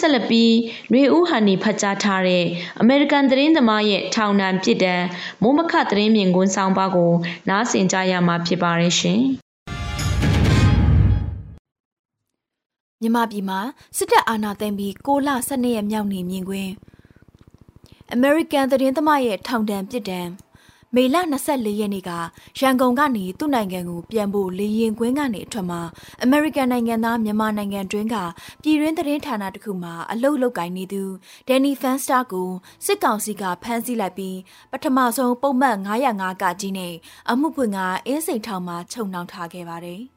ဆက်လက်ပြီးຫນွေဦးဟန်နီဖတ်ကြားထားတဲ့အမေရိကန်သတင်းသမားရဲ့ထောင်ဒဏ်ပြစ်ဒဏ်မိုးမခသတင်းမြင်ကွန်းဆောင်ပါကို နားဆင်ကြရမှာဖြစ်ပါရဲ့ရှင်မြန်မာပြည်မှာစစ်တပ်အာဏာသိမ်းပြီး6လ12ရက်မြောက်နေမြင်ကွင်းအမေရိကန်သတင်းသမားရဲ့ထောင်ဒဏ်ပြစ်ဒဏ် မေလ24ရက်နေ့ကရန်ကုန်ကနေသူ့နိုင်ငံကိုပြန်ဖို့လေရင်ကွင်းကနေအထွက်မှာအမေရိကန်နိုင်ငံသားမြန်မာနိုင်ငံတွင်းကပြည်တွင်းသတင်းဌာနတစ်ခုမှာအလုပ်လုပ်ကိုင်နေသူဒန်နီဖန်စတာကိုစစ်ကောင်စီကဖမ်းဆီးလိုက်ပြီးပထမဆုံးပုံမှန်905ကကြီးနဲ့အမှုဖွင့်ကအင်းစိန်ထောင်မှာချုပ်နှောင်ထားခဲ့ပါတယ်။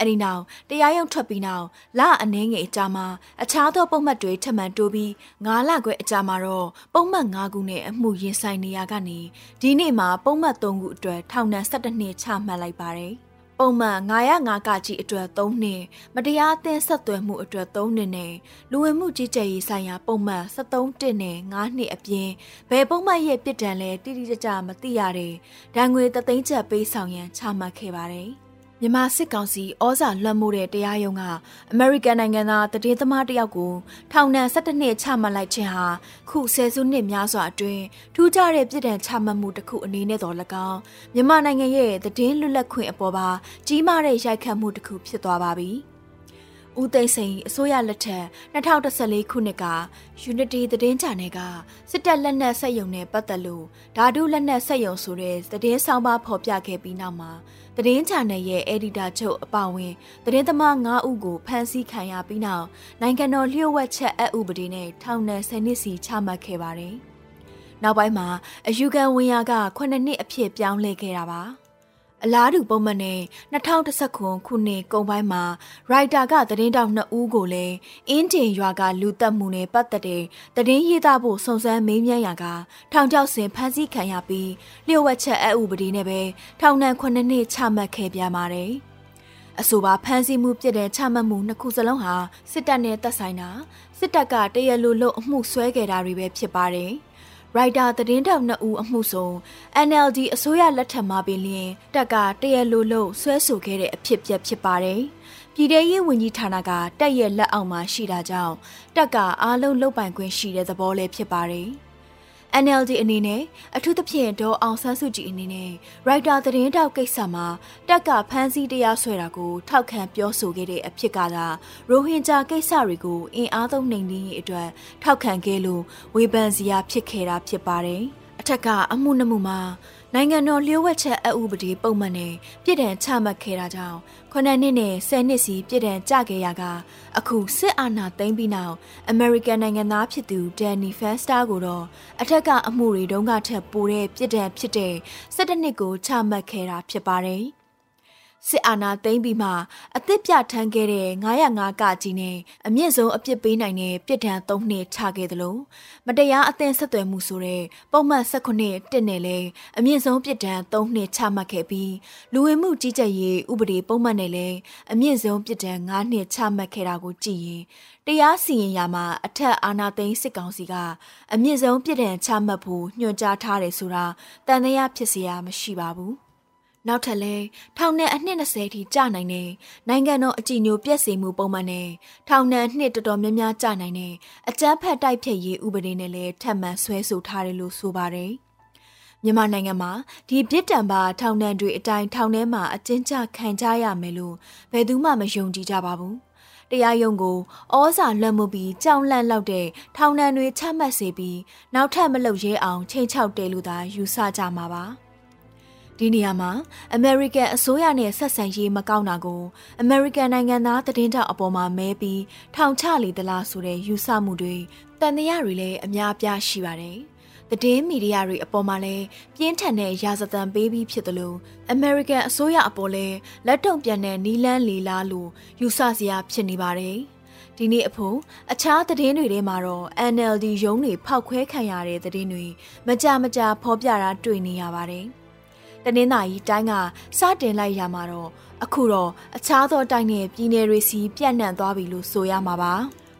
အဲဒီနောက်တရားရုံးထွက်ပြီးနောက်လအနှင်းငယ်အကြာမှာအခြားသောပုံမှတ်တွေထပ်မံတိုးပြီး9လခွဲအကြာမှာတော့ပုံမှတ်9ခုနဲ့အမှုရင်ဆိုင်နေရကနေဒီနေ့မှာပုံမှတ်3ခုအတွက်ထောင်ဒဏ်17နှစ်ချမှတ်လိုက်ပါတယ်။ပုံမှန်905ကကြီးအတွက်3နှစ်မတရားအသင်းဆက်သွယ်မှုအတွက်3နှစ်နဲ့လူဝင်မှုကြီးကြပ်ရေးဆိုင်ရာပုံမှန်73တစ်နဲ့9နှစ်အပြင်ဘယ်ပုံမှန်ရဲ့ပြစ်ဒဏ်လဲတိတိကျကျမသိရတဲ့ဒဏ်ငွေတသိန်းချက်ပေးဆောင်ရန်ချမှတ်ခဲ့ပါတယ်။ မြန်မာစစ်ကောင်စီဩဇာလွှမ်းမိုးတဲ့တရားရုံးကအမေရိကန်နိုင်ငံသားတည်သမားတယောက်ကိုထောင်ဒဏ်17နှစ်ချမှတ်လိုက်ခြင်းဟာခုဆယ်စုနှစ်များစွာအတွင်းထူးခြားတဲ့ပြည်ဒဏ်ချမှတ်မှုတစ်ခုအနေနဲ့တော်၎င်းမြန်မာနိုင်ငံရဲ့တည်င်းလွတ်လပ်ခွင့်အပေါ်ပါကြီးမားတဲ့ရိုက်ခတ်မှုတစ်ခုဖြစ်သွားပါပြီ။ ဦးသိန်းစိန်အစိုးရလက်ထက်2014ခုနှစ်က Unity သတင်းချန်နယ်ကစစ်တပ်လက်နက်ဆက်ယုံနဲ့ပတ်သက်လို့ဓာတုလက်နက်ဆက်ယုံဆိုတဲ့သတင်းဆောင်ပါဖော်ပြခဲ့ပြီးနောက်မှာသတင်းချန်နယ်ရဲ့အက်ဒီတာချုပ်အပါဝင်သတင်းသမား9ဦးကိုဖမ်းဆီးခံရပြီးနောက်နိုင်ငံတော်လျှို့ဝှက်ချက်အဥပဒေနဲ့ထောင်ဒဏ်10နှစ်စီချမှတ်ခဲ့ပါတယ်။နောက်ပိုင်းမှာအယူခံဝင်ရက9နှစ်အဖြစ်ပြောင်းလဲခဲ့တာပါ။ အလားတူပုံမှန်နဲ့2019ခုနှစ်ကုန်ပိုင်းမှာရိုက်တာကသတင်းတောက်2ဦးကိုလည်းအင်းတင်ရွာကလူတက်မှုနဲ့ပတ်သက်တဲ့သတင်းရေးသားဖို့စုံစမ်းမေးမြန်းရာကထောင်ချောက်စင်ဖမ်းဆီးခံရပြီးလျှို့ဝှက်ချက်အဥပဒေနဲ့ပဲထောင်ဒဏ်9နှစ်ချမှတ်ခဲ့ပြန်ပါတယ်။အဆိုပါဖမ်းဆီးမှုပြစ်တဲ့ချမှတ်မှုနှစ်ခုစလုံးဟာစစ်တပ်နဲ့သက်ဆိုင်တာစစ်တပ်ကတရလိုလို့အမှုဆွဲခဲ့တာတွေပဲဖြစ်ပါတယ်။ ရိုက်တာသတင်းတောက်နှစ်ဦးအမှုဆုံး NLD အစိုးရလက်ထက်မှာပင်လျင်တက်ကတရလိုလို့ဆွဲဆိုခဲ့တဲ့အဖြစ်ပြက်ဖြစ်ပါတယ်။ပြည်ထရေးဝန်ကြီးဌာနကတက်ရဲ့လက်အောက်မှာရှိတာကြောင့်တက်ကအားလုံးလုတ်ပိုင်ခွင့်ရှိတဲ့သဘောလည်းဖြစ်ပါတယ်။ NLD အနေနဲ့အထူးသဖြင့်ဒေါ်အောင်ဆန်းစုကြည်အနေနဲ့ရိုက်တာသတင်းတောက်ကိစ္စမှာတက်ကဖမ်းဆီးတရားစွဲတာကိုထောက်ခံပြောဆိုခဲ့တဲ့အဖြစ်ကသာရိုဟင်ဂျာကိစ္စတွေကိုအင်အားသုံးနှိမ်နင်းရေးအတွက်ထောက်ခံခဲ့လို့ဝေဖန်စရာဖြစ်ခဲ့တာဖြစ်ပါတယ်။အထက်ကအမှုနှမှုမှာ နိုင်ငံတော်လျှို့ဝှက်ချက်အဥပဒေပုံမှန်နဲ့ပြည်ဒဏ်ချမှတ်ခဲ့တာကြောင့်9နှစ်နဲ့10နှစ်စီပြည်ဒဏ်ကြခဲ့ရကအခုစစ်အာဏာသိမ်းပြီးနောက်အမေရိကန်နိုင်ငံသားဖြစ်သူဒန်နီဖန်စတာကိုတော့အထက်ကအမှုတွေတုန်းကထက်ပိုတဲ့ပြည်ဒဏ်ဖြစ်တဲ့17နှစ်ကိုချမှတ်ခဲ့တာဖြစ်ပါတယ်။ စစ်အာဏာသိမ်းပြီးမှအသစ်ပြထမ်းခဲ့တဲ့905ကကြီးနဲ့အမြင့်ဆုံးအပြစ်ပေးနိုင်တဲ့ပြစ်ဒဏ်၃နှစ်ချခဲ့သလိုမတရားအသင်ဆက်သွယ်မှုဆိုတဲ့ပုံမှန်18တစ်နဲ့လည်းအမြင့်ဆုံးပြစ်ဒဏ်၃နှစ်ချမှတ်ခဲ့ပြီးလူဝင်မှုကြီးကြပ်ရေးဥပဒေပုံမှန်နဲ့လည်းအမြင့်ဆုံးပြစ်ဒဏ်၅နှစ်ချမှတ်ခဲ့တာကိုကြည့်ရင်တရားစီရင်ရာမှာအထက်အာဏာသိမ်းစစ်ကောင်စီကအမြင့်ဆုံးပြစ်ဒဏ်ချမှတ်ဖို့ညွှန်ကြားထားတယ်ဆိုတာတန်တရားဖြစ်စရာမရှိပါဘူး။ နောက်ထပ်လဲထောင်နဲ့အနှစ်20ထိကြာနိုင်တဲ့နိုင်ငံတော်အကြည်ညိုပြည့်စုံမှုပုံမှန်နဲ့ထောင်နဲ့အနှစ်တော်တော်များများကြာနိုင်တဲ့အကြမ်းဖက်တိုက်ဖျက်ရေးဥပဒေနဲ့လည်းထပ်မံဆွဲဆိုထားတယ်လို့ဆိုပါတယ်။မြန်မာနိုင်ငံမှာဒီပြစ်ဒဏ်ပါထောင်ဒဏ်တွေအတိုင်းထောင်ထဲမှာအကျဉ်းချခံကြရမယ်လို့ဘယ်သူမှမယုံကြည်ကြပါဘူး။တရားရုံးကိုဩဇာလွှမ်းမိုးပြီးကြောင်လန့်လောက်တဲ့ထောင်ဒဏ်တွေချမှတ်စေပြီးနောက်ထပ်မလုပ်ရဲအောင်ချိန်ချောက်တယ်လို့သာယူဆကြမှာပါ။ ဒီနေရာမှာအမေရိကန်အစိုးရနဲ့ဆက်ဆံရေးမကောင်းတာကိုအမေရိကန်နိုင်ငံသားသတင်းတောက်အပေါ်မှာမဲပြီးထောင်ချလေသလားဆိုတဲ့ယူဆမှုတွေတန်တရားတွေလည်းအများအပြားရှိပါတယ်။သတင်းမီဒီယာတွေအပေါ်မှာလည်းပြင်းထန်တဲ့ရာဇသံပေးပြီးဖြစ်တယ်လို့အမေရိကန်အစိုးရအပေါ်လည်းလက်တုံပြန်တဲ့နီလန်းလီလာလို့ယူဆစရာဖြစ်နေပါတယ်။ဒီနေ့အဖို့အခြားသတင်းတွေထဲမှာတော့ NLD ရုံးတွေဖောက်ခွဲခံရတဲ့သတင်းတွေမကြမကြဖော်ပြတာတွေ့နေရပါတယ်။ တနင်္သာရီတိုင်းကစတင်လိုက်ရမှာတော့အခုတော့အခြားသောတိုင်းနဲ့ပြည်နယ်တွေစီပြန့်နှံ့သွားပြီလို့ဆိုရမှာပါ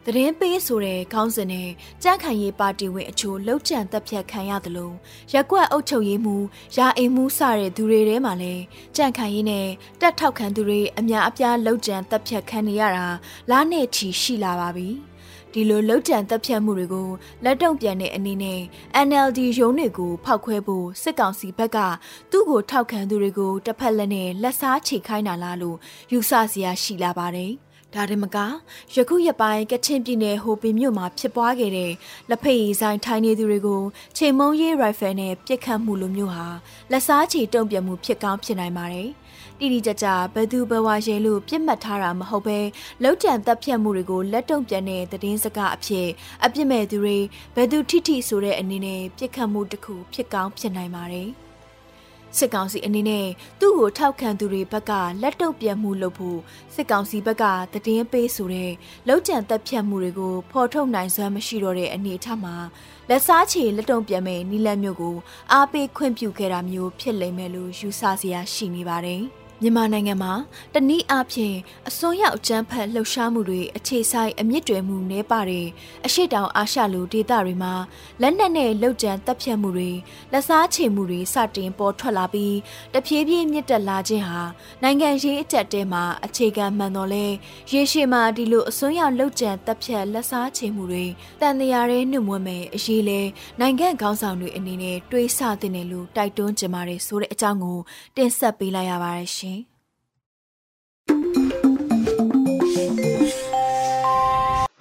သတင်းပေးဆိုတဲ့ခေါင်းစဉ်နဲ့ကြန့်ခိုင်ရေးပါတီဝင်အချို့လှုပ်ကြံတက်ဖြတ်ခံရတယ်လို့ရက်ကွက်အုပ်ချုပ်ရေးမှူးရာအိမ်မှူးစတဲ့သူတွေထဲမှာလည်းကြန့်ခိုင်ရေးနဲ့တက်ထောက်ခံသူတွေအများအပြားလှုပ်ကြံတက်ဖြတ်ခံနေရတာလားနဲ့ချီရှိလာပါပြီ။ ဒဒီလိုလှုပ်ကြံတက်ဖြတ်မှုတွေကိုလက်တုံပြန်တဲ့အနေနဲ့ NLD ရုံးတွေကိုဖောက်ခွဲဖို့စစ်ကောင်စီဘက်ကသူ့ကိုထောက်ခံသူတွေကိုတစ်ဖက်လက်နဲ့လက်စားချိတ်ခိုင်းတာလားလို့ယူဆစရာရှိလာပါတယ်။ ဒါတင်မကယခုရပိုင်းကချင်ပြည်နယ်ဟိုပင်မြို့မှာဖြစ်ပွားခဲ့တဲ့လက်ဖက်ရည်ဆိုင်ထိုင်းနေသူတွေကိုချိန်မုံရေးရိုင်ဖယ်နဲ့ပြစ်ခတ်မှုလိုမျိုးဟာလက်စားချေတုံ့ပြန်မှုဖြစ်ကောင်းဖြစ်နိုင်ပါတယ်။တိတိကျကျဘယ်သူဘဝရဲလို့ပြစ်မှတ်ထားတာမဟုတ်ပဲလောက်တန်တက်ဖြတ်မှုတွေကိုလက်တုံပြန်တဲ့သတင်းစကားအဖြစ်အပြစ်မဲ့သူတွေဘယ်သူထိထိဆိုတဲ့အနေနဲ့ပြစ်ခတ်မှုတစ်ခုဖြစ်ကောင်းဖြစ်နိုင်ပါတယ် စစ်ကောင်စီအနေနဲ့သူ့ကိုထောက်ခံသူတွေဘက်ကလက်တုပ်ပြန်မှုလုပ်ဖို့စစ်ကောင်စီဘက်ကတည်င်းပေးဆိုတဲ့လောက်ကျန်တက်ဖြတ်မှုတွေကိုဖော်ထုတ်နိုင်စွမ်းမရှိတော့တဲ့အနေအထားမှာလက်စားချေလက်တုံပြန်မဲ့နီလန်မျိုးကိုအားပေးခွင့်ပြုခဲ့တာမျိုးဖြစ်လိမ့်မယ်လို့ယူဆစရာရှိနေပါတယ်။ မြန်မာနိုင်ငံမှာတနည်းအားဖြင့်အစွန်းရောက်အကြမ်းဖက်လှုပ်ရှားမှုတွေအခြေဆိုင်အမြင့်တွယ်မှုနှဲပါတဲ့အရှိတောင်အာရှလူဒေသတွေမှာလက်နက်နဲ့လှုပ်ကြံတပ်ဖြတ်မှုတွေလက်စားချေမှုတွေစတင်ပေါ်ထွက်လာပြီးတဖြည်းဖြည်းမြင့်တက်လာခြင်းဟာနိုင်ငံရေးအကြက်တဲမှာအခြေခံမှန်တော်လဲရေရှည်မှာဒီလိုအစွန်းရောက်လှုပ်ကြံတပ်ဖြတ်လက်စားချေမှုတွေတန်တရားရဲနှုတ်မွေးမယ်အရေးလဲနိုင်ငံခေါင်းဆောင်တွေအနေနဲ့တွေးဆသင့်တယ်လို့တိုက်တွန်းကြပါတယ်ဆိုတဲ့အကြောင်းကိုတင်ဆက်ပေးလိုက်ရပါတယ်ရှင်